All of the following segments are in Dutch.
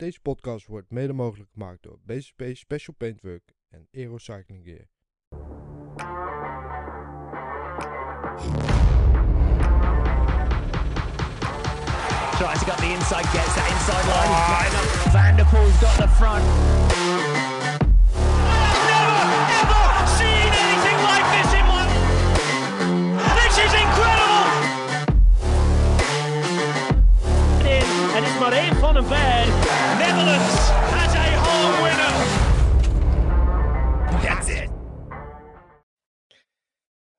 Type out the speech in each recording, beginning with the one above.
Deze podcast wordt mede mogelijk gemaakt door BCP Special Paintwork en Aero Cycling Gear. Tries to get the inside, gets that inside line. Van der Poel's got the front. never ever seen anything like this in my. This is incredible. In and it's Marijn van den Berg.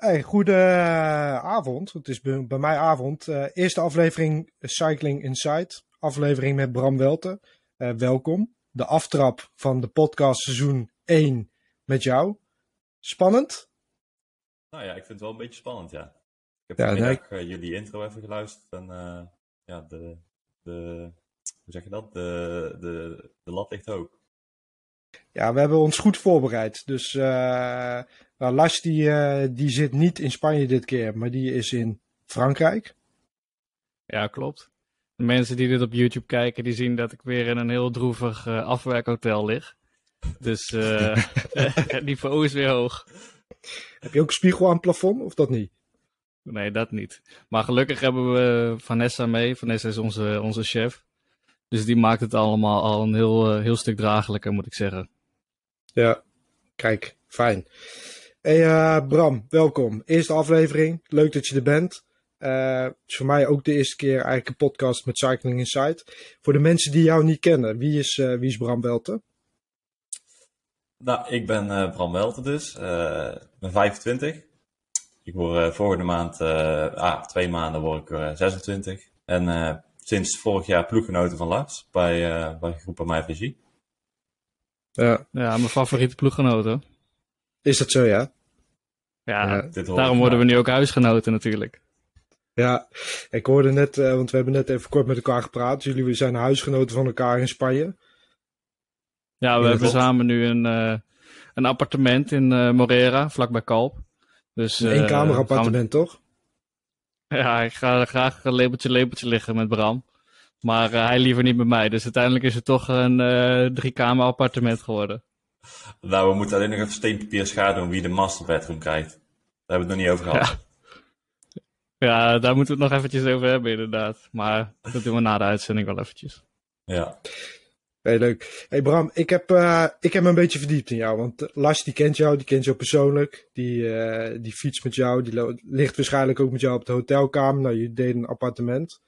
Hey, goede avond. Het is bij bij mij avond. Eh, eerste aflevering Cycling Inside. Aflevering met Bram Welten. Eh, welkom. De aftrap van de podcast seizoen 1 met jou. Spannend? Nou ja, ik vind het wel een beetje spannend, ja. Ik heb Ja, vanmiddag eh, jullie intro even geluisterd en eh, ja, de, de, hoe zeg je dat? De, de, de lat ligt hoog. Ja, we hebben ons goed voorbereid. Dus eh nou, Lars die, eh, die zit niet in Spanje dit keer, maar die is in Frankrijk. Ja, klopt. De mensen die dit op YouTube kijken, die zien dat ik weer in een heel droevig eh, afwerkhotel lig. Dus eh, het niveau is weer hoog. Heb je ook een spiegel aan het plafond of dat niet? Nee, dat niet. Maar gelukkig hebben we Vanessa mee. Vanessa is onze, onze chef. Dus die maakt het allemaal al een heel, heel stuk draaglijker, moet ik zeggen. Ja, kijk, fijn. Hey eh, Bram, welkom. Eerste aflevering, leuk dat je er bent. Eh, het is voor mij ook de eerste keer eigenlijk een podcast met Cycling Insight. Voor de mensen die jou niet kennen, wie is, eh, wie is Bram Welten? Nou, ik ben Bram Welten dus. Ik ben 25. Ik word volgende maand, ah, twee maanden word ik eh, 26. En sinds vorig jaar ploeggenoten van Lars bij, bij groep mijn FSG. Ja, Ja, mijn favoriete ploeggenoten. is dat zo, ja? Ja, Ja, Dit hoor daarom worden we nu ook huisgenoten natuurlijk. Ja, ik hoorde net, eh, want we hebben net even kort met elkaar gepraat. Jullie zijn huisgenoten van elkaar in Spanje. Ja, we hebben samen nu een, eh, een appartement in eh, Morera, vlakbij Kalp. Dus, Een éénkamer gaan appartement, toch? Ja, ik ga graag een lepeltje lepeltje liggen met Bram. Maar eh, hij liever niet met mij. Dus uiteindelijk is het toch een eh driekamer appartement geworden. Nou, we moeten alleen nog even steenpapier schaduwen wie de master bedroom krijgt. Daar hebben we het nog niet over gehad. Ja. Ja, daar moeten we het nog eventjes over hebben inderdaad. Maar dat doen we na de uitzending wel eventjes. ja. Hey, leuk. Hey Bram, ik heb, eh, ik heb me een beetje verdiept in jou. Want Lars die kent jou, die kent jou persoonlijk. Die, eh, die fietst met jou, die ligt waarschijnlijk ook met jou op de hotelkamer. Nou, je deed een appartement.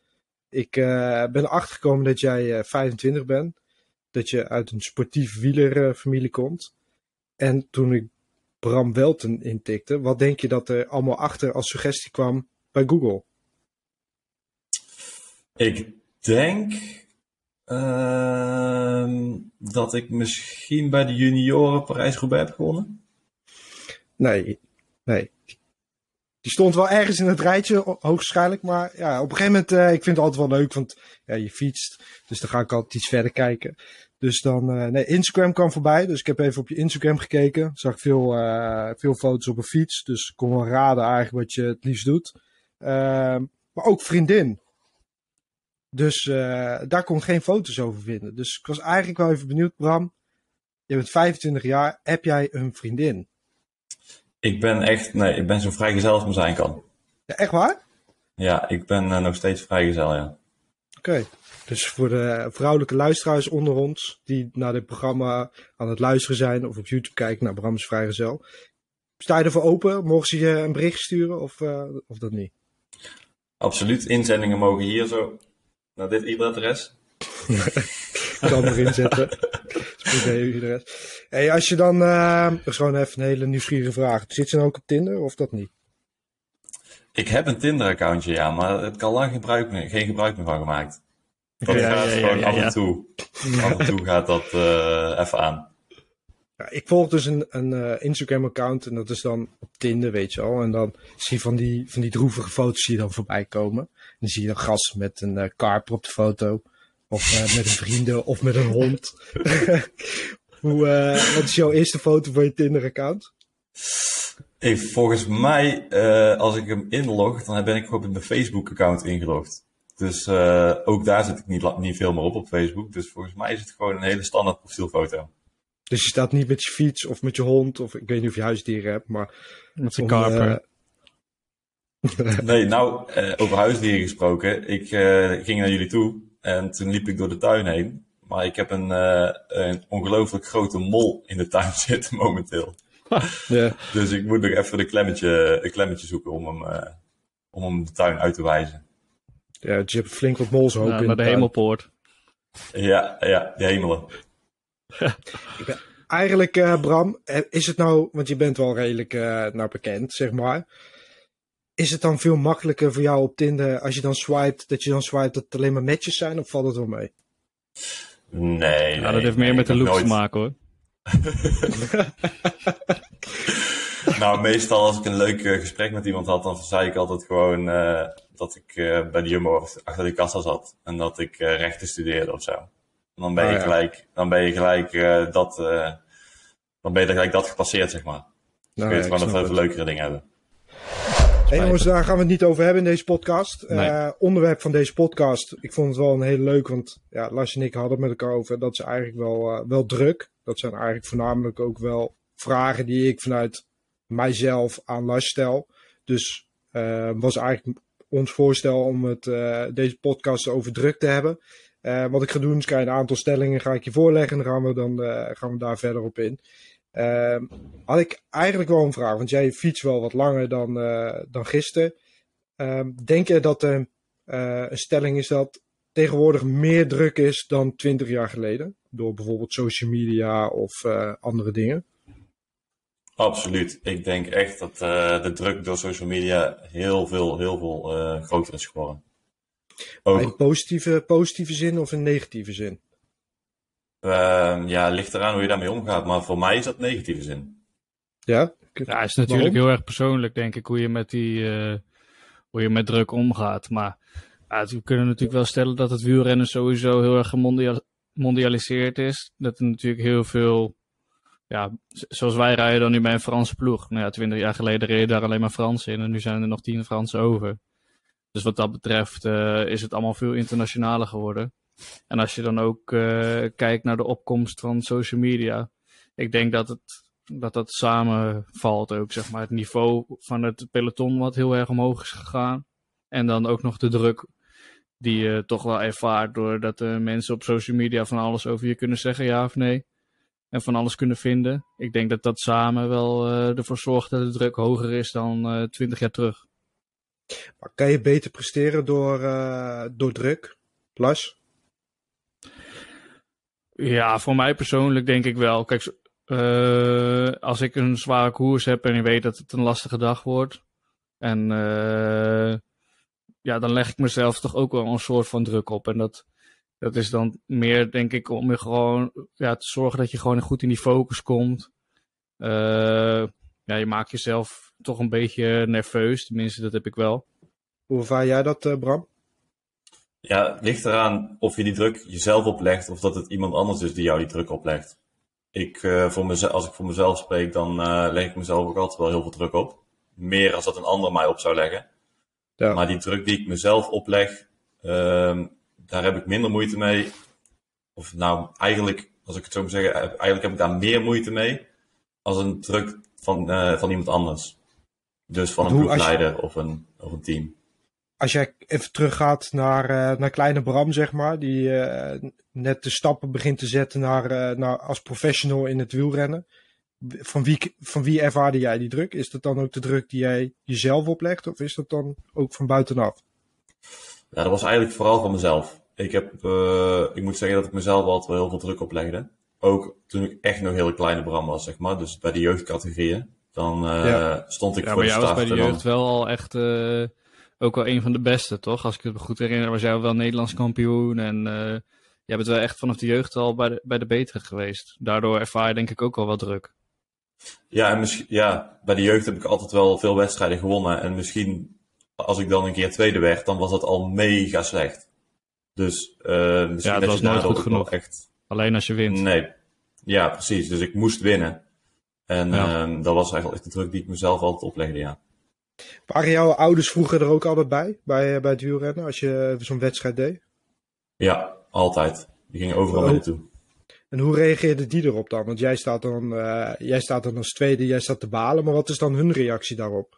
Ik eh, ben erachter gekomen dat jij eh, 25 bent. Dat je uit een sportief wielerfamilie komt. En toen ik Bram Welten intikte, wat denk je dat er allemaal achter als suggestie kwam bij Google? Ik denk ehm, dat ik misschien bij de junioren Parijs-Roubaix heb gewonnen. Nee, nee. Die stond wel ergens in het rijtje, ho- hoogstwaarschijnlijk. Maar ja, op een gegeven moment, eh, ik vind het altijd wel leuk, want ja, je fietst. Dus dan ga ik altijd iets verder kijken. Dus dan, eh, nee, Instagram kwam voorbij. Dus ik heb even op je Instagram gekeken. Zag veel, eh, veel foto's op een fiets. Dus kon wel raden eigenlijk wat je het liefst doet. Ehm, maar ook vriendin. Dus daar kon ik geen foto's over vinden. Dus ik was eigenlijk wel even benieuwd, Bram. Je bent 25 jaar. Heb jij een vriendin? Ik ben echt, nee, ik ben zo vrijgezel als me zijn kan. Ja, echt waar? Ja, ik ben eh, nog steeds vrijgezel, ja. Oké. Dus voor de vrouwelijke luisteraars onder ons, die naar dit programma aan het luisteren zijn of op YouTube kijken naar Brams Vrijgezel. Sta je ervoor open? Mogen ze je een bericht sturen of, eh, of dat niet? Absoluut, inzendingen mogen hier zo naar dit. Ik kan erin zetten. De rest. Hey, als je dan, eh, dat is gewoon even een hele nieuwsgierige vraag. Zit je dan ook op Tinder of dat niet? Ik heb een Tinder-accountje, ja, maar het kan lang gebruik meer, geen gebruik meer van gemaakt. Dat Ja, gaat ja, ja, gewoon ja, af en toe. Af en toe gaat dat eh, even aan. Ja, ik volg dus een, een eh, Instagram-account en dat is dan op Tinder, weet je al. En dan zie je van die, van die droevige foto's je dan voorbij komen. En dan zie je dan gasten met een karper op de foto. Of eh, met een vrienden of met een hond. Hoe, eh, wat is jouw eerste foto van je Tinder-account? Hey, volgens mij, eh, als ik hem inlog, dan ben ik gewoon met mijn Facebook-account ingelogd. Dus eh, ook daar zit ik niet, niet veel meer op op Facebook. Dus volgens mij is het gewoon een hele standaard profielfoto. Dus je staat niet met je fiets of met je hond, of ik weet niet of je huisdieren hebt, maar... Met zijn om, karper. Nee, nou, eh, over huisdieren gesproken. Ik eh, ging naar jullie toe en toen liep ik door de tuin heen. Maar ik heb een, eh, een ongelooflijk grote mol in de tuin zitten momenteel. ja. Dus ik moet nog even een klemmetje, een klemmetje zoeken om hem, eh, om hem de tuin uit te wijzen. ja, je hebt flink wat molshoop Ja, in naar de tuin. hemelpoort. Ja, ja, de hemelen. Eigenlijk, eh, Bram, is het nou, want je bent wel redelijk eh nou bekend, zeg maar. Is het dan veel makkelijker voor jou op Tinder als je dan swipet, dat je dan swipet dat het alleen maar matches zijn, of valt het wel mee? Nee, Ja, nee, dat heeft meer nee, met de looks te maken hoor. Nou, meestal als ik een leuk eh, gesprek met iemand had, dan zei ik altijd gewoon eh, dat ik eh, bij de Jumbo achter de kassa zat. En dat ik eh, rechten studeerde of zo. Dan ben je ja. gelijk, dan ben je gelijk eh, dat, eh, dan ben je gelijk dat gepasseerd, zeg maar. Dus Nou, kun je ja, gewoon snap even leukere dingen hebben. Hey, jongens, daar gaan we het niet over hebben in deze podcast. Nee. Eh, onderwerp van deze podcast, ik vond het wel een hele leuk, want ja, Lars en ik hadden het met elkaar over. Dat is eigenlijk wel, eh, wel druk. Dat zijn eigenlijk voornamelijk ook wel vragen die ik vanuit mijzelf aan Lars stel. Dus eh, was eigenlijk ons voorstel om het, deze podcast over druk te hebben. Wat ik ga doen is krijg je een aantal stellingen ga ik je voorleggen en dan gaan we, dan, gaan we daar verder op in. Ehm, had ik eigenlijk wel een vraag, want jij fietst wel wat langer dan, eh, dan gisteren. Ehm, denk je dat er eh, een stelling is dat tegenwoordig meer druk is dan 20 jaar geleden? Door bijvoorbeeld social media of eh, andere dingen. Absoluut. Ik denk echt dat de druk door social media heel veel, heel veel groter is geworden. Ook, In positieve, positieve zin of in negatieve zin? Ehm, ja, ligt eraan hoe je daarmee omgaat. Maar voor mij is dat negatieve zin. Ja? Ja, het is natuurlijk heel erg persoonlijk, denk ik, hoe je met die eh, hoe je met druk omgaat. Maar we kunnen natuurlijk wel stellen dat het wielrennen sowieso heel erg gemondialiseerd is. Dat er natuurlijk heel veel, ja, zoals wij rijden dan nu bij een Franse ploeg. Nou ja, twintig jaar geleden reden daar alleen maar Fransen in en nu zijn er nog tien Fransen over. Dus wat dat betreft eh, is het allemaal veel internationaler geworden. En als je dan ook eh, kijkt naar de opkomst van social media. Ik denk dat het dat dat samenvalt ook, zeg maar. Het niveau van het peloton wat heel erg omhoog is gegaan. En dan ook nog de druk die je toch wel ervaart doordat de mensen op social media van alles over je kunnen zeggen, ja of nee. En van alles kunnen vinden. Ik denk dat dat samen wel eh, ervoor zorgt dat de druk hoger is dan twintig jaar terug. Maar kan je beter presteren door, eh, door druk? Lars? Ja, voor mij persoonlijk denk ik wel. Kijk, eh, als ik een zware koers heb en ik weet dat het een lastige dag wordt. En eh, ja, dan leg ik mezelf toch ook wel een soort van druk op. En dat, dat is dan meer, denk ik, om je gewoon ja, te zorgen dat je gewoon goed in die focus komt. Eh, ja, je maakt jezelf toch een beetje nerveus. Tenminste, dat heb ik wel. Hoe ervaar jij dat, Bram? Ja, het ligt eraan of je die druk jezelf oplegt of dat het iemand anders is die jou die druk oplegt. Ik, eh, voor mezelf, als ik voor mezelf spreek, dan eh, leg ik mezelf ook altijd wel heel veel druk op. Meer als dat een ander mij op zou leggen. Ja. Maar die druk die ik mezelf opleg, ehm, daar heb ik minder moeite mee. Of nou, eigenlijk, als ik het zo moet zeggen, eigenlijk heb ik daar meer moeite mee als een druk van, eh, van iemand anders. Dus van een je- ploegleider of, een, of een team. Als jij even teruggaat naar, eh, naar kleine Bram, zeg maar, die eh, net de stappen begint te zetten naar, eh, naar als professional in het wielrennen. Van wie, van wie ervaarde jij die druk? Is dat dan ook de druk die jij jezelf oplegt, of is dat dan ook van buitenaf? Ja, dat was eigenlijk vooral van mezelf. Ik, heb, eh, ik moet zeggen dat ik mezelf altijd wel heel veel druk oplegde. Ook toen ik echt nog heel kleine Bram was, zeg maar. Dus bij de jeugdcategorieën. Dan eh, Ja. stond ik Ja, voor maar de jij was start. bij de dan- jeugd wel al echt eh, ook wel een van de beste, toch? Als ik het me goed herinner, was jij wel Nederlands kampioen. En eh jij bent wel echt vanaf de jeugd al bij de, bij de betere geweest. Daardoor ervaar je denk ik ook wel wat druk. Ja, en misschien, ja, bij de jeugd heb ik altijd wel veel wedstrijden gewonnen. En misschien als ik dan een keer tweede werd, dan was dat al mega slecht. Dus eh misschien het dat was je nooit goed genoeg. echt... Alleen als je wint. Nee, ja, precies. Dus ik moest winnen. En Ja. ehm, dat was eigenlijk de druk die ik mezelf altijd oplegde, ja. Waren jouw ouders vroeger er ook altijd bij, bij, eh, bij het wielrennen, als je zo'n wedstrijd deed? Ja, altijd. Die gingen overal Oh. naartoe. En hoe reageerde die erop dan? Want jij staat dan, eh, jij staat dan als tweede, jij staat te balen, maar wat is dan hun reactie daarop?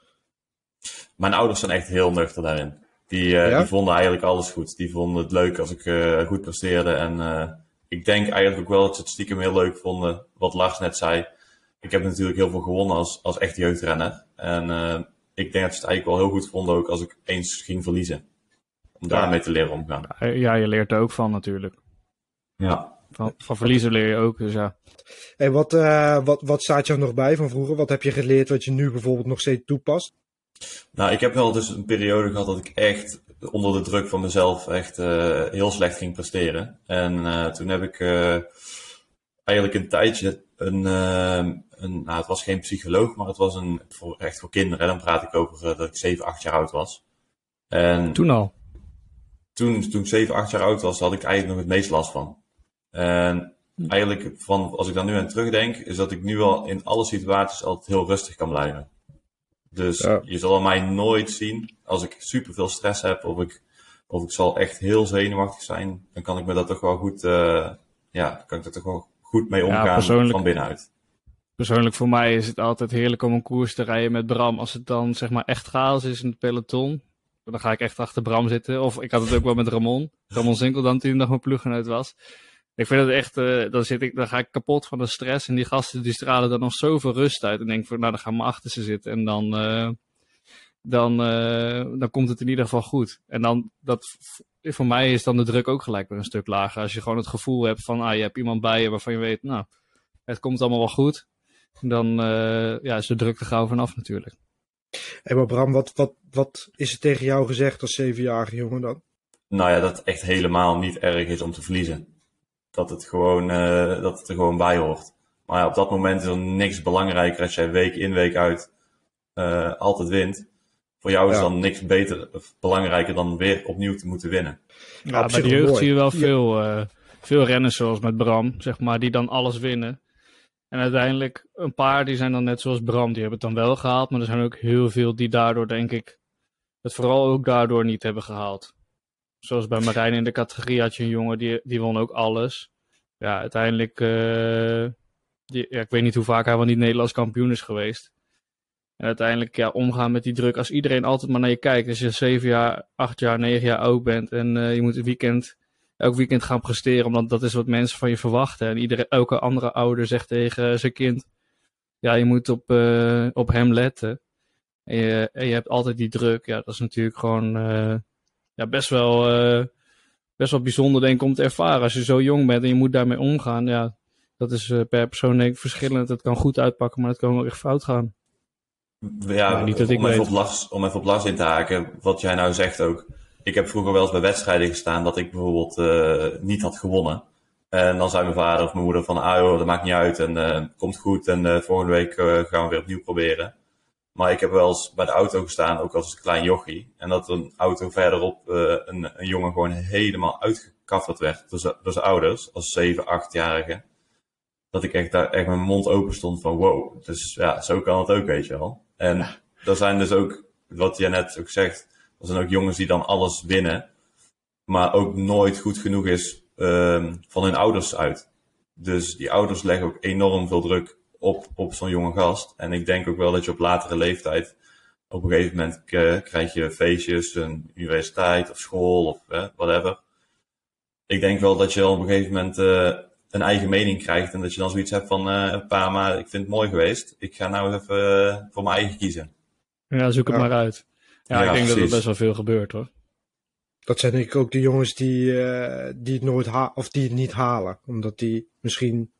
Mijn ouders zijn echt heel nuchter daarin. Die, eh, Ja? die vonden eigenlijk alles goed. Die vonden het leuk als ik eh, goed presteerde. En eh, ik denk eigenlijk ook wel dat ze het stiekem heel leuk vonden. Wat Lars net zei. Ik heb natuurlijk heel veel gewonnen als, als echt jeugdrenner. En eh, ik denk dat ze het eigenlijk wel heel goed vonden ook als ik eens ging verliezen. Om daarmee te leren omgaan. Ja, je leert er ook van natuurlijk. Ja. Van, van verliezen leer je ook, dus ja. En wat, eh, wat, wat staat jou nog bij van vroeger? Wat heb je geleerd wat je nu bijvoorbeeld nog steeds toepast? Nou, ik heb wel dus een periode gehad dat ik echt onder de druk van mezelf echt eh, heel slecht ging presteren. En eh, toen heb ik eh, eigenlijk een tijdje een, eh, een, nou het was geen psycholoog, maar het was een, voor, echt voor kinderen. Dan praat ik over eh, dat ik 7, 8 jaar oud was. En Toen al. toen, toen ik 7, 8 jaar oud was, had ik eigenlijk nog het meest last van. En eigenlijk, van, als ik daar nu aan terugdenk, is dat ik nu al in alle situaties altijd heel rustig kan blijven. Dus Ja. je zal mij nooit zien als ik super veel stress heb of ik, of ik zal echt heel zenuwachtig zijn. Dan kan ik me dat toch wel goed, eh, ja, kan ik er toch wel goed mee omgaan van binnenuit. Persoonlijk voor mij is het altijd heerlijk om een koers te rijden met Bram. Als het dan zeg maar echt chaos is in het peloton, dan ga ik echt achter Bram zitten. Of ik had het ook wel met Ramon. Ramon Zinkel dan toen nog mijn ploeggenoot was. Ik vind het echt, eh, dan, zit ik, dan ga ik kapot van de stress. En die gasten die stralen dan nog zoveel rust uit. En denk van, nou dan gaan we achter ze zitten. En dan, eh, dan, eh, dan komt het in ieder geval goed. En dan, dat, voor mij is dan de druk ook gelijk weer een stuk lager. Als je gewoon het gevoel hebt van, ah, je hebt iemand bij je waarvan je weet, nou, het komt allemaal wel goed. Dan eh, ja, is de druk er gauw vanaf natuurlijk. Hé, maar Bram, wat, wat, wat is er tegen jou gezegd als zevenjarige jongen dan? Nou ja, dat het echt helemaal niet erg is om te verliezen. Dat het gewoon, eh, dat het er gewoon bij hoort. Maar ja, op dat moment is er niks belangrijker als jij week in, week uit eh, altijd wint. Voor jou is Ja. dan niks beter of belangrijker dan weer opnieuw te moeten winnen. Ja, bij de wel jeugd mooi. zie je wel Ja. veel, eh, veel renners zoals met Bram, zeg maar, die dan alles winnen. En uiteindelijk, een paar die zijn dan net zoals Bram, die hebben het dan wel gehaald. Maar er zijn ook heel veel die daardoor, denk ik, het vooral ook daardoor niet hebben gehaald. Zoals bij Marijn in de categorie had je een jongen, die, die won ook alles. Ja, uiteindelijk, eh, die, ja, ik weet niet hoe vaak hij wel niet Nederlands kampioen is geweest. En uiteindelijk, ja, omgaan met die druk. Als iedereen altijd maar naar je kijkt. Als je zeven jaar, acht jaar, negen jaar oud bent en eh, je moet weekend, elk weekend gaan presteren, omdat dat is wat mensen van je verwachten. En iedere, elke andere ouder zegt tegen zijn kind, ja, je moet op, eh, op hem letten. En je, je hebt altijd die druk. Ja, dat is natuurlijk gewoon eh, ja, best, wel, best wel bijzonder, denk ik, om te ervaren. Als je zo jong bent en je moet daarmee omgaan, ja, dat is per persoon denk ik verschillend. Het kan goed uitpakken, maar het kan ook echt fout gaan. Ja, Nou, niet dat ik om, even weet. op Lars, om even op Lars in te haken, wat jij nou zegt ook. Ik heb vroeger wel eens bij wedstrijden gestaan dat ik bijvoorbeeld eh, niet had gewonnen. En dan zei mijn vader of mijn moeder van, ah joh, dat maakt niet uit en eh, komt goed en eh, volgende week gaan we weer opnieuw proberen. Maar ik heb wel eens bij de auto gestaan, ook als een klein jochie. En dat een auto verderop een, een jongen gewoon helemaal uitgekafferd werd door zijn- door zijn ouders, als 7, 8-jarige. Dat ik echt daar echt mijn mond open stond van wow. Dus ja, zo kan het ook, weet je wel. En er zijn dus ook, wat jij net ook zegt, er zijn ook jongens die dan alles winnen, maar ook nooit goed genoeg is ehm, van hun ouders uit. Dus die ouders leggen ook enorm veel druk op, op zo'n jonge gast. En ik denk ook wel dat je op latere leeftijd, op een gegeven moment krijg je feestjes, een universiteit of school of whatever. Ik denk wel dat je op een gegeven moment eh, een eigen mening krijgt en dat je dan zoiets hebt van, eh pa, maar ik vind het mooi geweest. Ik ga nou even eh, voor mijn eigen kiezen. Ja, zoek het Ja. maar uit. Ja, Ja, ik denk dat er best wel veel gebeurt hoor. Dat zijn denk ik ook de jongens die, eh, die het nooit ha of die het niet halen. Omdat die misschien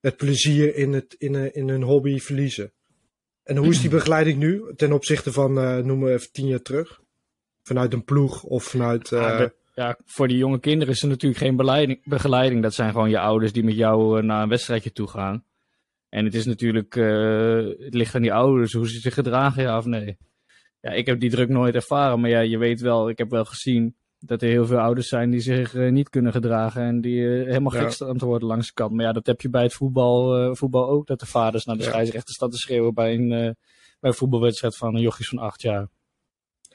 het plezier in, het, in, een- in hun hobby verliezen. En hoe is die begeleiding nu ten opzichte van, eh noemen we even tien jaar terug? Vanuit een ploeg of vanuit... eh, Ja, de- ja, voor die jonge kinderen is er natuurlijk geen beleiding, begeleiding. Dat zijn gewoon je ouders die met jou eh, naar een wedstrijdje toe gaan. En het is natuurlijk, eh, het ligt aan die ouders hoe ze zich gedragen, ja of nee. Ja, ik heb die druk nooit ervaren, maar ja, je weet wel, ik heb wel gezien dat er heel veel ouders zijn die zich eh, niet kunnen gedragen en die helemaal Ja. gek staan te worden langs de kant. Maar ja, dat heb je bij het voetbal, voetbal ook, dat de vaders naar de Ja. scheidsrechter staan te schreeuwen bij een, bij een voetbalwedstrijd van een jochies van acht jaar.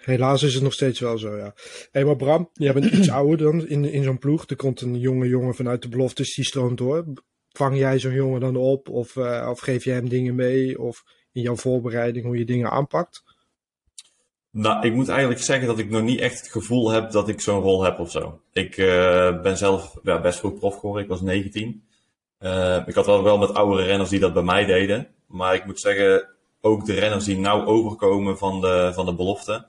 Helaas is het nog steeds wel zo, ja. Hé, maar Bram, jij bent iets ouder dan in, in zo'n ploeg. Er komt een jonge jongen vanuit de beloftes, die stroomt door. Vang jij zo'n jongen dan op? Of, uh, of geef jij hem dingen mee? Of in jouw voorbereiding hoe je dingen aanpakt? Nou, ik moet eigenlijk zeggen dat ik nog niet echt het gevoel heb dat ik zo'n rol heb of zo. Ik uh, ben zelf ja, best vroeg prof geworden. Ik was 19. Uh, ik had wel, wel met oudere renners die dat bij mij deden. Maar ik moet zeggen, ook de renners die nou overkomen van de, van de belofte,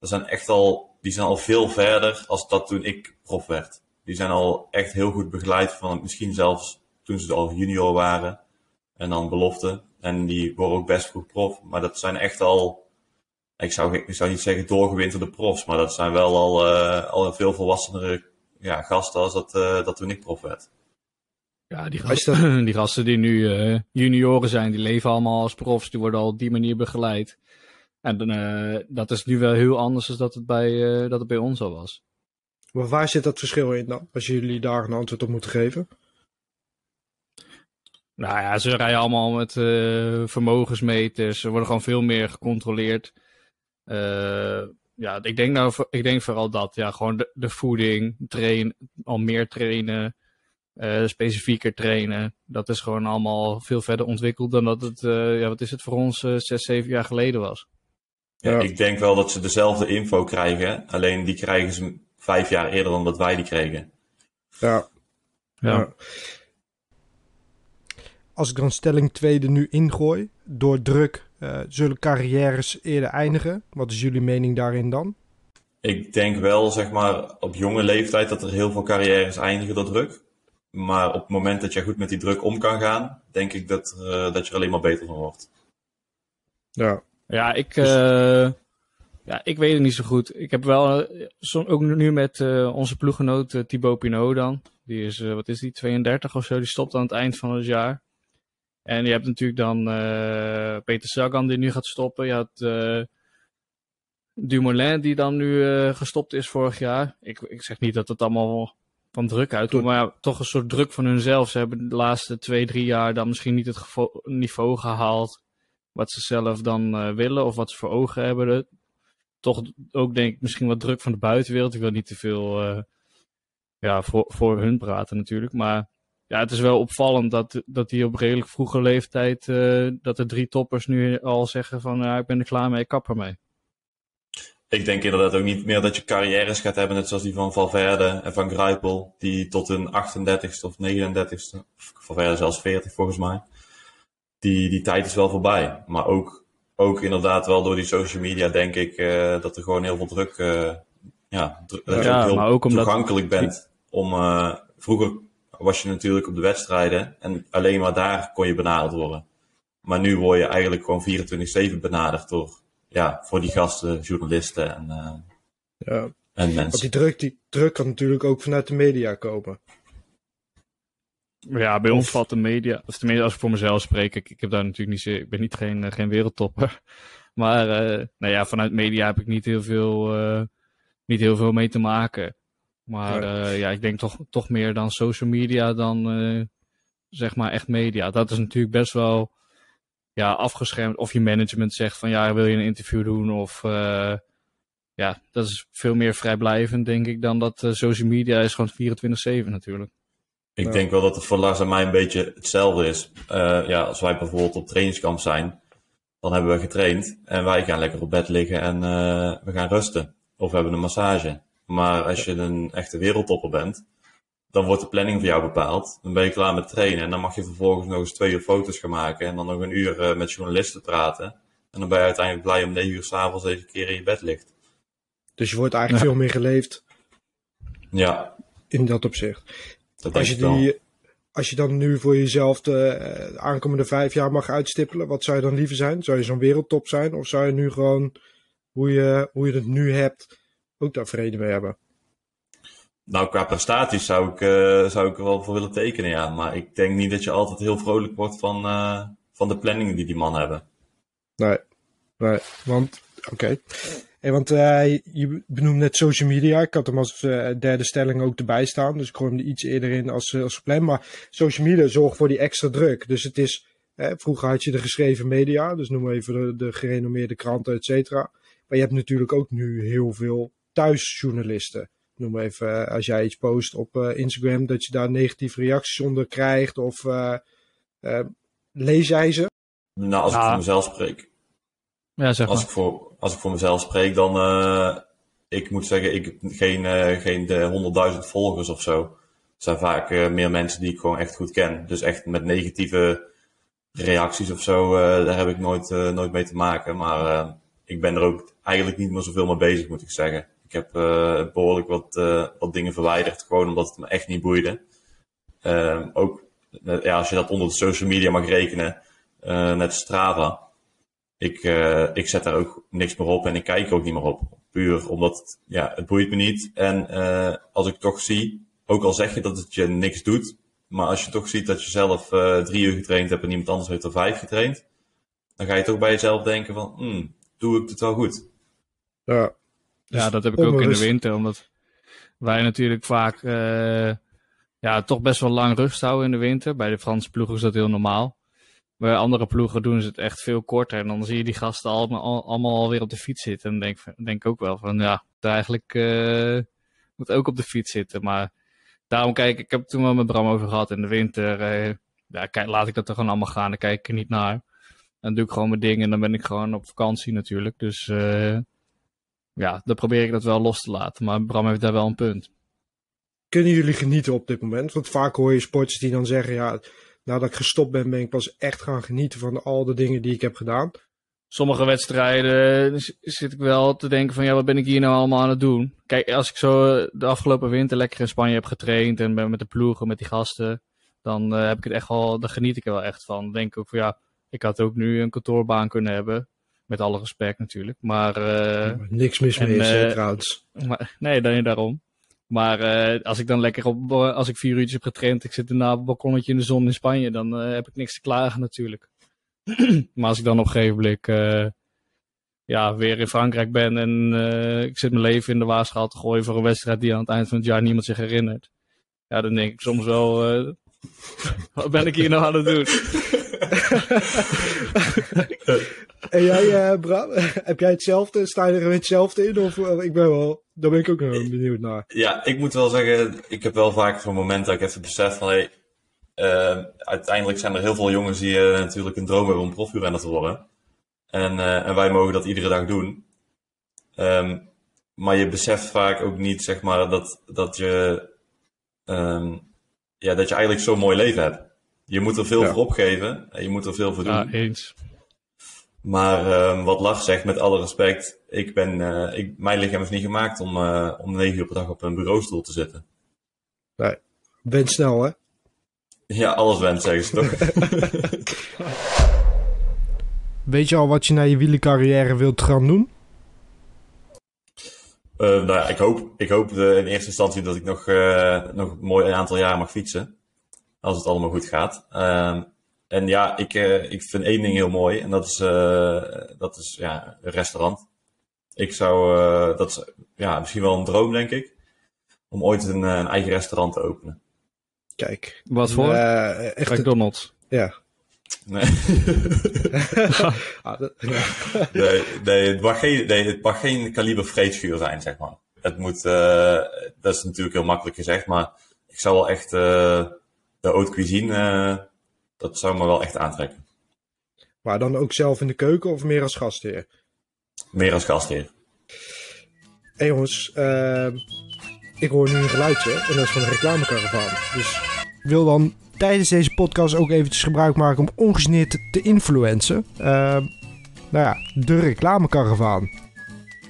dat zijn echt al, die zijn al veel verder als dat toen ik prof werd. Die zijn al echt heel goed begeleid van misschien zelfs toen ze al junior waren en dan belofte. En die worden ook best goed prof. Maar dat zijn echt al, ik zou, ik zou niet zeggen doorgewinterde profs, maar dat zijn wel al, uh, al veel volwassenere ja, gasten als dat, uh, dat toen ik prof werd. Ja, die gasten, die gasten die nu uh, junioren zijn, die leven allemaal als profs, die worden al op die manier begeleid. En uh, dat is nu wel heel anders dan dat het bij, uh, dat het bij ons al was. Maar waar zit dat verschil in dan, als jullie daar een antwoord op moeten geven? Nou ja, ze rijden allemaal met uh, vermogensmeters, ze worden gewoon veel meer gecontroleerd. ja, ik denk, nou, ik denk vooral dat, ja, gewoon de, de voeding, train, al meer trainen, uh, specifieker trainen. Dat is gewoon allemaal veel verder ontwikkeld dan dat het, uh, ja, wat is het voor ons, uh, zes, zeven jaar geleden was. Ja, ja, ik denk wel dat ze dezelfde info krijgen, alleen die krijgen ze vijf jaar eerder dan dat wij die kregen. Ja. Ja. ja. Als ik dan stelling 2 er nu ingooi, door druk zullen carrières eerder eindigen. Wat is jullie mening daarin dan? Ik denk wel, zeg maar, op jonge leeftijd dat er heel veel carrières eindigen door druk. Maar op het moment dat je goed met die druk om kan gaan, denk ik dat, uh, dat je er alleen maar beter van wordt. Ja, ja ik, uh, ja, ik weet het niet zo goed. Ik heb wel, uh, ook nu met onze ploeggenoot Thibaut Pinot dan. Die is, wat is die, 32 of zo. Die stopt aan het eind van het jaar. En je hebt natuurlijk dan Peter Sagan die nu gaat stoppen. Je had Dumoulin die dan nu gestopt is vorig jaar. Ik, ik zeg niet dat het allemaal van druk uit. Maar ja, toch een soort druk van hunzelf. Ze hebben de laatste twee, drie jaar dan misschien niet het niveau gehaald. Wat ze zelf dan uh, willen of wat ze voor ogen hebben. Toch ook denk ik misschien wat druk van de buitenwereld. Ik wil niet te veel uh, ja, voor, voor hun praten natuurlijk. Maar ja, het is wel opvallend dat, dat die op redelijk vroege leeftijd. Uh, dat de drie toppers nu al zeggen van ja, ik ben er klaar mee, ik kap ermee. Ik denk inderdaad ook niet meer dat je carrières gaat hebben, net zoals die van Valverde en van Gruipel, die tot hun 38ste of 39ste, of Valverde zelfs 40 volgens mij. Die, die tijd is wel voorbij. Maar ook, ook inderdaad wel door die social media denk ik uh, dat er gewoon heel veel druk, uh, ja, dru ja, je ook heel maar ook omdat... toegankelijk bent. Om, uh, vroeger was je natuurlijk op de wedstrijden en alleen maar daar kon je benaderd worden. Maar nu word je eigenlijk gewoon 24-7 benaderd door ja, voor die gasten, journalisten en, uh, ja. en mensen. Want die druk, die druk kan natuurlijk ook vanuit de media komen. Ja, bij ons valt de media, of tenminste als ik voor mezelf spreek, ik, ik heb daar natuurlijk niet, ik ben niet geen, uh, geen wereldtopper. Maar uh, nou ja, vanuit media heb ik niet heel veel, uh, niet heel veel mee te maken. Maar ja, ja ik denk toch, toch meer dan social media dan zeg maar echt media. Dat is natuurlijk best wel ja, afgeschermd. Of je management zegt van ja, wil je een interview doen? Of ja, dat is veel meer vrijblijvend, denk ik, dan dat social media is gewoon 24-7 natuurlijk. Ik ja. denk wel dat het voor Lars en mij een beetje hetzelfde is. Uh, ja, als wij bijvoorbeeld op trainingskamp zijn, dan hebben we getraind en wij gaan lekker op bed liggen en we gaan rusten. Of we hebben een massage. Maar als je een echte wereldtopper bent, dan wordt de planning voor jou bepaald. Dan ben je klaar met trainen en dan mag je vervolgens nog eens twee uur foto's gaan maken en dan nog een uur uh, met journalisten praten. En dan ben je uiteindelijk blij om negen uur s'avonds even een keer in je bed ligt. Dus je wordt eigenlijk ja. veel meer geleefd. Ja. In dat opzicht. Dat als, je die, als je dan nu voor jezelf de uh, aankomende vijf jaar mag uitstippelen, wat zou je dan liever zijn? Zou je zo'n wereldtop zijn? Of zou je nu gewoon, hoe je, hoe je het nu hebt, ook daar vrede mee hebben? Nou, qua prestaties zou ik, uh, zou ik er wel voor willen tekenen, ja. Maar ik denk niet dat je altijd heel vrolijk wordt van, uh, van de planningen die die man hebben. Nee, nee want, oké. Okay. Hey, want uh, je benoemt net social media. Ik had hem als derde stelling ook erbij staan. Dus ik gooi hem er iets eerder in als, als gepland. Maar social media zorgt voor die extra druk. Dus het is Hè, vroeger had je de geschreven media, dus noem even de, de gerenommeerde kranten, et cetera. Maar je hebt natuurlijk ook nu heel veel thuisjournalisten. Noem even, eh, als jij iets post op eh, Instagram, dat je daar negatieve reacties onder krijgt. Of eh, eh, lees jij ze? Nou, als ik Ja. voor mezelf spreek. Ja, zeg Als ik voor, als ik voor mezelf spreek, dan, eh, ik moet zeggen, ik heb geen, eh, geen de 100.000 volgers of zo. Het zijn vaak eh, meer mensen die ik gewoon echt goed ken. Dus echt met negatieve reacties of zo, eh, daar heb ik nooit, eh, nooit mee te maken. Maar eh, ik ben er ook eigenlijk niet meer zoveel mee bezig, moet ik zeggen. Ik heb eh, behoorlijk wat, eh, wat dingen verwijderd, gewoon omdat het me echt niet boeide. Eh, ook eh, ja, als je dat onder de social media mag rekenen, eh, net Strava. Ik, eh, ik zet daar ook niks meer op en ik kijk er ook niet meer op. Puur omdat het, ja, het boeit me niet. En eh, als ik toch zie, ook al zeg je dat het je niks doet, maar als je toch ziet dat je zelf eh, drie uur getraind hebt en iemand anders heeft er vijf getraind, dan ga je toch bij jezelf denken van, hmm, doe ik het wel goed? Ja, Ja, dat heb ik ook in de winter, omdat wij natuurlijk vaak eh, ja, toch best wel lang rust houden in de winter. Bij de Franse ploegen is dat heel normaal. Bij andere ploegen doen ze het echt veel korter. En dan zie je die gasten allemaal, al- allemaal alweer op de fiets zitten. En denk denk ook wel van, ja, eigenlijk eh, moet ook op de fiets zitten. Maar daarom kijk ik, heb het toen wel met Bram over gehad in de winter. eh, ja, laat ik dat er gewoon allemaal gaan. Dan kijk ik er niet naar. Dan doe ik gewoon mijn dingen en dan ben ik gewoon op vakantie natuurlijk. Dus eh, ja, dan probeer ik dat wel los te laten. Maar Bram heeft daar wel een punt. Kunnen jullie genieten op dit moment? Want vaak hoor je sporters die dan zeggen, ja, nadat ik gestopt ben, ben ik pas echt gaan genieten van al de dingen die ik heb gedaan. Sommige wedstrijden eh, z- zit ik wel te denken van ja, wat ben ik hier nou allemaal aan het doen? Kijk, als ik zo eh, de afgelopen winter lekker in Spanje heb getraind en ben met de ploegen, met die gasten, dan eh, heb ik het echt wel, dan geniet ik er wel echt van. Dan denk ik ook van ja, ik had ook nu een kantoorbaan kunnen hebben. Met alle respect natuurlijk. Maar Niks mis mee is, eh, trouwens. Maar, nee, dan, daarom. Maar eh, als ik dan lekker op, eh, als ik vier uurtjes heb getraind, ik zit daarna op een balkonnetje in de zon in Spanje, dan eh, heb ik niks te klagen natuurlijk. maar als ik dan op een gegeven eh, ja, weer in Frankrijk ben en ik zit mijn leven in de waarschaal te gooien voor een wedstrijd die aan het eind van het jaar niemand zich herinnert. Ja, dan denk ik soms wel, wat ben ik hier nou aan het doen? En jij, eh Bram, heb jij hetzelfde? Sta je er met hetzelfde in? Of eh, ik ben wel, daar ben ik ook nog benieuwd naar. Ja, ik moet wel zeggen, ik heb wel vaak zo'n moment dat ik even besef van, hey, eh, uiteindelijk zijn er heel veel jongens die eh, natuurlijk een droom hebben om profielrenner te worden. En, eh, en wij mogen dat iedere dag doen. Ehm, maar je beseft vaak ook niet, zeg maar, dat, dat je, ehm, ja, dat je eigenlijk zo'n mooi leven hebt. Je moet er veel Ja. voor opgeven en je moet er veel voor doen. Ja, eens. Maar ehm, wat Lars zegt, met alle respect, ik ben, eh, ik, mijn lichaam is niet gemaakt om, eh, om negen uur per dag op een bureaustoel te zitten. Ben snel, hè? Ja, alles wens, zeggen ze toch? Weet je al wat je na je wielercarrière wilt gaan doen? Eh, nou ja, ik hoop, ik hoop eh, in eerste instantie dat ik nog, eh, nog een mooi aantal jaren mag fietsen. Als het allemaal goed gaat. En ja, ik, eh, ik vind één ding heel mooi. En dat is, eh, dat is ja, een restaurant. Ik zou, eh, dat is ja, misschien wel een droom, denk ik. Om ooit een, eh, een eigen restaurant te openen. Kijk. Wat voor? Eh, echt, McDonald's. ja. Nee. Ah, dat- Nee, nee, het mag geen, nee, het mag geen kaliber vreedschuur zijn, zeg maar. Het moet, eh, dat is natuurlijk heel makkelijk gezegd, maar ik zou wel echt eh, de haute cuisine, eh, dat zou me wel echt aantrekken. maar dan ook zelf in de keuken of meer als gastheer? Meer als gastheer. Hé jongens, ehm, ik hoor nu een geluidje en dat is van een reclamekaravaan. Dus ik wil dan tijdens deze podcast ook eventjes gebruik maken om ongegeneerd te, te influencen. Ehm, nou ja, de reclamekaravaan.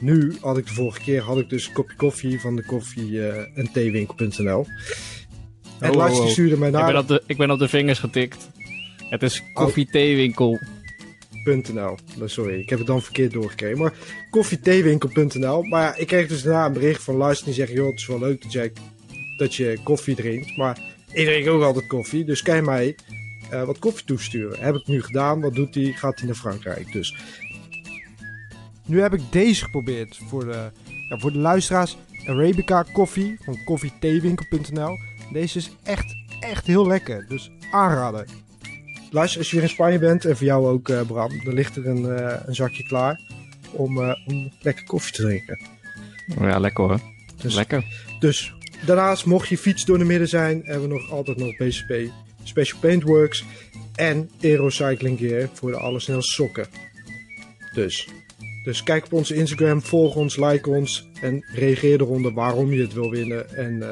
Nu had ik de vorige keer had ik dus een kopje koffie van de koffie eh, en theewinkel.nl. En Oh, Lars oh, oh. stuurde mij Ik naar ben, op de, ik ben op de vingers getikt. Het is koffie-theewinkel. .nl. Nou, sorry, ik heb het dan verkeerd doorgekregen. Maar koffietheewinkel.nl. Maar ja, ik kreeg dus daarna een bericht van Lars die zegt... joh, het is wel leuk dat, jij, dat je koffie drinkt. Maar ik drink ook altijd koffie. Dus kan je mij eh, wat koffie toesturen? Heb ik nu gedaan. Wat doet hij? Gaat hij naar Frankrijk? Dus nu heb ik deze geprobeerd voor de, ja, voor de luisteraars. Arabica koffie van koffietheewinkel.nl. Deze is echt, echt heel lekker. Dus aanraden. Lars, als je weer in Spanje bent, en voor jou ook eh, Bram, dan ligt er een, eh, een zakje klaar om, eh, om lekker koffie te drinken. Oh ja, lekker hoor. Dus, Lekker. dus daarnaast, mocht je fiets door de midden zijn, hebben we nog altijd nog BCP Special Paintworks en Aerocycling Gear voor de allersnelste sokken. Dus, dus kijk op onze Instagram, volg ons, like ons en reageer eronder waarom je het wil winnen en,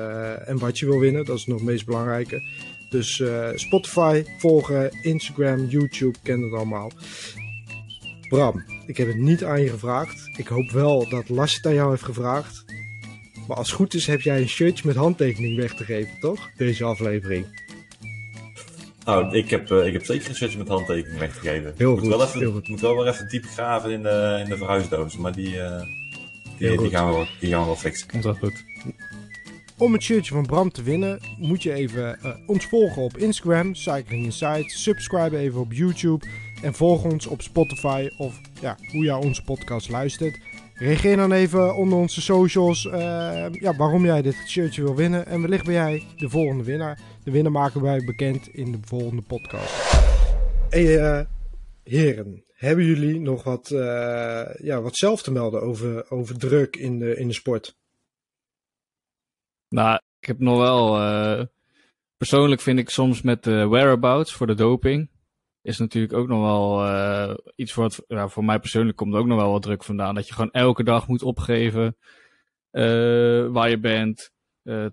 en wat je wil winnen. Dat is nog het meest belangrijke. Dus eh, Spotify, volgen, Instagram, YouTube, ken het allemaal. Bram, ik heb het niet aan je gevraagd. Ik hoop wel dat Lars het aan jou heeft gevraagd. Maar als het goed is, heb jij een shirtje met handtekening weg te geven, toch? Deze aflevering. Nou, ik heb, eh, ik heb zeker een shirtje met handtekening weggegeven. Heel moet goed, Wel even, heel goed. moet wel weer even diep graven in de, in de verhuisdoos. Maar die, eh, die, gaan we, wel- die gaan we wel fixen. Komt wel goed. Om het shirtje van Bram te winnen, moet je even eh, ons volgen op Instagram, Cycling Insight. Subscribe even op YouTube en volg ons op Spotify of ja, hoe jij onze podcast luistert. Reageer dan even onder onze socials eh, ja, waarom jij dit shirtje wil winnen. En wellicht ben jij de volgende winnaar. De winnaar maken wij bekend in de volgende podcast. Hey, eh, heren, hebben jullie nog wat, ja, wat zelf te melden over, over druk in de, in de sport? Nou, ik heb nog wel. eh, persoonlijk vind ik soms met de whereabouts voor de doping. Is natuurlijk ook nog wel eh, iets wat. Ja, voor mij persoonlijk komt er ook nog wel wat druk vandaan. Dat je gewoon elke dag moet opgeven. eh, waar je bent.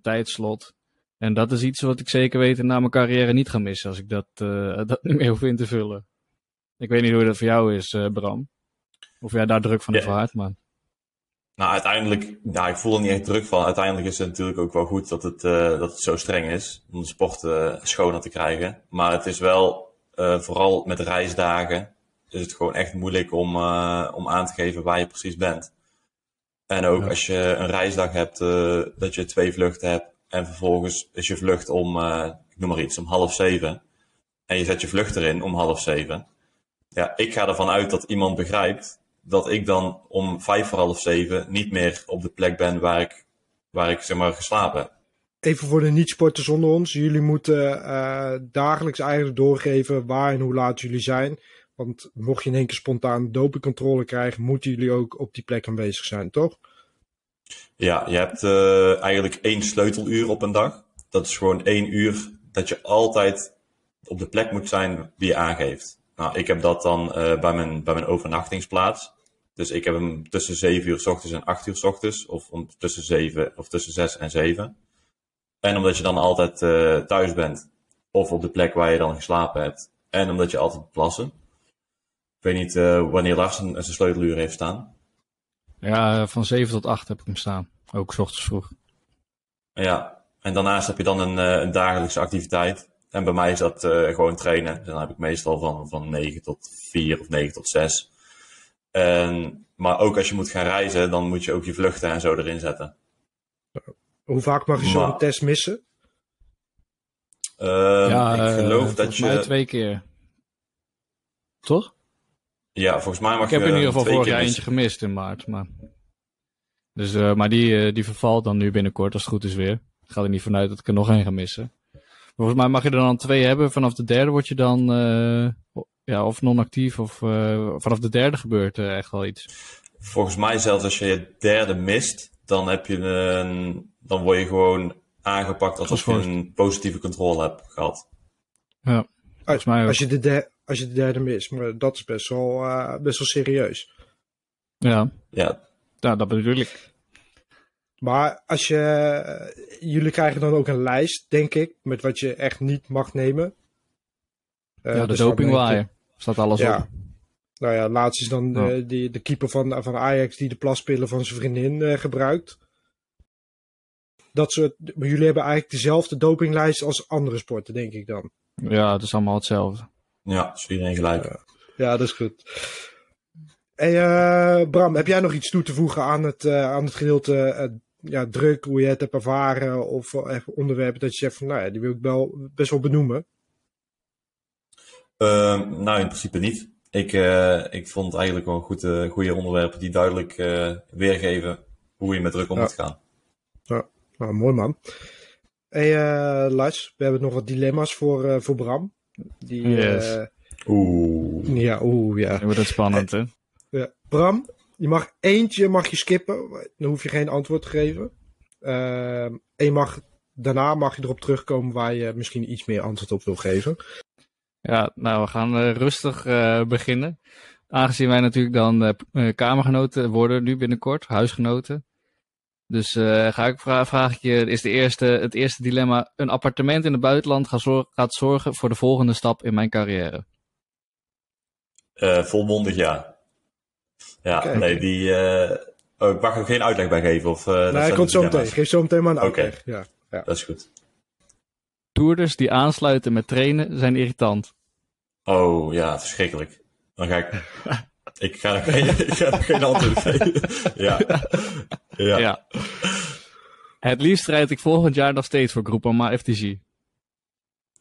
tijdslot. En dat is iets wat ik zeker weten na mijn carrière niet ga missen. Als ik dat, dat niet meer hoef in te vullen. Ik weet niet hoe dat voor jou is, Bram. Of jij daar druk van Ja. ervaart. Maar Nou, uiteindelijk, ik voel er niet echt druk van. Uiteindelijk is het natuurlijk ook wel goed dat het, eh, dat het zo streng is. Om de sport eh, schoner te krijgen. Maar het is wel, eh, vooral met reisdagen, is het gewoon echt moeilijk om, om aan te geven waar je precies bent. En ook Ja. als je een reisdag hebt, dat je twee vluchten hebt. En vervolgens is je vlucht om, ik noem maar iets, om half zeven. En je zet je vlucht erin om half zeven. Ja, ik ga ervan uit dat iemand begrijpt dat ik dan om vijf voor half zeven niet meer op de plek ben waar ik, waar ik zeg maar geslapen heb. Even voor de niet-sporters onder ons. Jullie moeten eh, dagelijks eigenlijk doorgeven waar en hoe laat jullie zijn. Want mocht je in één keer spontaan dopingcontrole krijgen, moeten jullie ook op die plek aanwezig zijn, toch? Ja, je hebt eh, eigenlijk één sleuteluur op een dag. Dat is gewoon één uur dat je altijd op de plek moet zijn die je aangeeft. Nou, ik heb dat dan eh, bij, mijn, bij mijn overnachtingsplaats. Dus ik heb hem tussen 7 uur s ochtends en 8 uur s ochtends. Of om, tussen 7 of tussen 6 en 7. En omdat je dan altijd eh, thuis bent. Of op de plek waar je dan geslapen hebt. En omdat je altijd plassen. Ik weet niet eh, wanneer Lars een, zijn sleuteluur heeft staan. ja, van 7 tot 8 heb ik hem staan. Ook 's ochtends vroeg. Ja, en daarnaast heb je dan een, eh, een dagelijkse activiteit. En bij mij is dat eh, gewoon trainen. Dus dan heb ik meestal van, van 9 tot 4 of 9 tot 6. En, maar ook als je moet gaan reizen, dan moet je ook je vluchten en zo erin zetten. Hoe vaak mag je zo'n test missen? Ehm, ja, ik eh, geloof dat je. mij twee keer. Toch? Ja, volgens mij mag Ik heb je in ieder geval vorig keer jaar eentje gemist in maart. Maar, dus, eh, maar die, eh, die vervalt dan nu binnenkort, als het goed is weer. Ik ga er niet vanuit dat ik er nog één ga missen. Volgens mij mag je er dan twee hebben. Vanaf de derde word je dan eh, ja, of non-actief. Of eh, vanaf de derde gebeurt er echt wel iets. Volgens mij zelfs als je je derde mist, dan, heb je een, dan word je gewoon aangepakt alsof je een positieve controle hebt gehad. Ja, volgens mij ook. Als je de, der- als je de derde mist. Maar dat is best wel, eh, best wel serieus. Ja, Ja, ja, dat bedoel ik. Maar als je, jullie krijgen dan ook een lijst, denk ik, met wat je echt niet mag nemen. Eh, ja, de dus dopingwaaier. Staat alles Ja. op. Nou ja, laatst is dan Ja. eh, die, de keeper van, van Ajax die de plaspillen van zijn vriendin eh, gebruikt. Dat soort, maar jullie hebben eigenlijk dezelfde dopinglijst als andere sporten, denk ik dan. Ja, het is allemaal hetzelfde. ja, is iedereen gelijk. Ja, dat is goed. Hey, eh, Bram, heb jij nog iets toe te voegen aan het, eh, aan het gedeelte eh, ja, druk, hoe je het hebt ervaren of onderwerpen dat je zegt van, nou ja, die wil ik wel best wel benoemen. Ehm, nou, in principe niet. Ik, eh, ik vond het eigenlijk wel goed, eh, goede onderwerpen die duidelijk eh, weergeven hoe je met druk om Ja. moet gaan. Nou, mooi man. Hey, eh, Lars, we hebben nog wat dilemma's voor, eh, voor Bram. Die, Yes. eh, Oeh. ja, oeh, ja. Het spannend. Ja, ja. Wordt het spannend, hè? Ja. Bram, je mag eentje mag je skippen. Dan hoef je geen antwoord te geven. Ehm, en je mag, daarna mag je erop terugkomen waar je misschien iets meer antwoord op wil geven. Ja, nou, we gaan eh, rustig eh, beginnen. Aangezien wij natuurlijk dan eh, kamergenoten worden nu binnenkort, huisgenoten. Dus eh, ga ik vra vraag ik je, is de eerste, het eerste dilemma, een appartement in het buitenland gaat, zor- gaat zorgen voor de volgende stap in mijn carrière? Eh, volmondig ja. Ja, Kijk. nee, die... eh, Oh, ik mag er geen uitleg bij geven? Of, dat hij zijn komt zo meteen. Geef zo meteen maar een Oké. uitleg. Ja. Ja. Dat is goed. Toerders die aansluiten met trainen zijn irritant. Oh, ja, verschrikkelijk. Dan ga ik... ik ga er geen, ik ga er geen antwoord geven. ja. Ja. Ja. Het liefst strijd ik volgend jaar nog steeds voor Groupama FTG.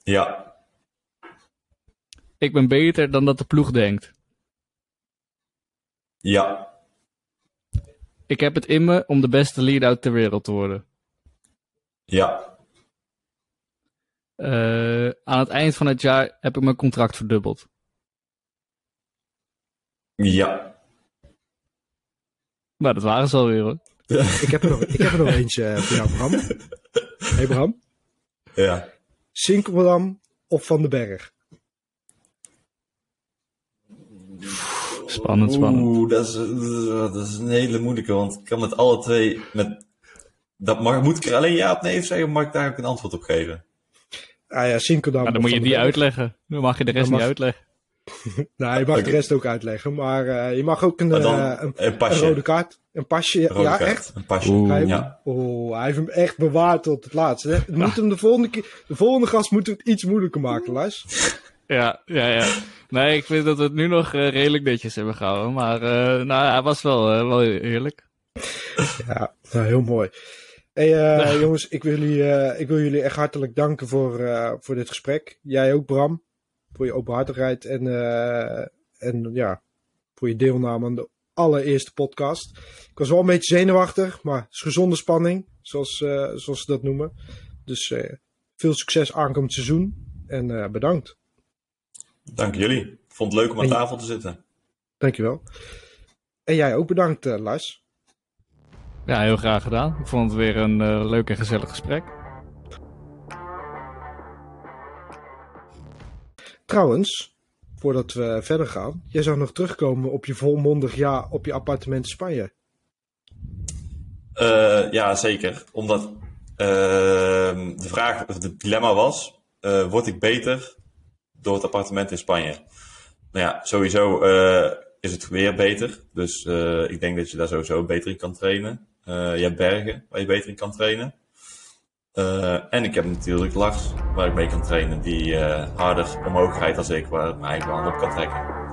Ja. Ik ben beter dan dat de ploeg denkt. Ja. Ik heb het in me om de beste lead-out ter wereld te worden. Ja. Eh, aan het eind van het jaar heb ik mijn contract verdubbeld. Ja. Nou, dat waren ze alweer hoor. Ik, heb er nog, ik heb er nog eentje eh, voor jou, Bram. Hey Bram. Ja. Sinkeldam of Van den Berg? Spannend, spannend. Oeh, dat is, dat is een hele moeilijke, want ik kan met alle twee... Met, dat mag, moet ik er alleen ja of nee op zeggen, of mag ik daar ook een antwoord op geven? Ah ja, Sinkeldam. Nou, dan moet je die uitleggen. Dan mag je de rest niet uitleggen. Nou, je mag de rest ook uitleggen. Maar eh, je mag ook een, dan eh, een, een rode kaart. Een pasje. Rode ja, kaart, echt? Een pasje. Oeh. Hij, Ja. Oh, hij heeft hem echt bewaard tot het laatste. hè. We moeten hem de volgende keer, de volgende gast moeten we het iets moeilijker maken, Lars. Ja, ja, ja. Nee, ik vind dat we het nu nog eh, redelijk netjes hebben gehouden. Maar eh, nou, hij was wel, wel eerlijk. Ja, nou, heel mooi. Hey, eh, jongens, ik wil, jullie, eh, ik wil jullie echt hartelijk danken voor, eh, voor dit gesprek. Jij ook, Bram, voor je openhartigheid en, eh, en ja, voor je deelname aan de allereerste podcast. Ik was wel een beetje zenuwachtig, maar het is gezonde spanning, zoals, eh, zoals ze dat noemen. Dus eh, veel succes aankomend seizoen en eh, bedankt. Dank jullie. Ik vond het leuk om aan En- tafel te zitten. Dankjewel. En jij ook bedankt, Lars. Ja, heel graag gedaan. Ik vond het weer een eh, leuk en gezellig gesprek. Trouwens, voordat we verder gaan, jij zou nog terugkomen op je volmondig ja op je appartement in Spanje. Eh, ja, zeker. Omdat ehm, de vraag, of het dilemma was, eh, word ik beter door het appartement in Spanje? Nou ja, sowieso eh, is het weer beter. Dus eh, ik denk dat je daar sowieso beter in kan trainen. Eh, je hebt bergen waar je beter in kan trainen. Eh, en ik heb natuurlijk Lars, waar ik mee kan trainen, die eh, harder omhoog dan ik, waar mijn eigen hand op kan trekken.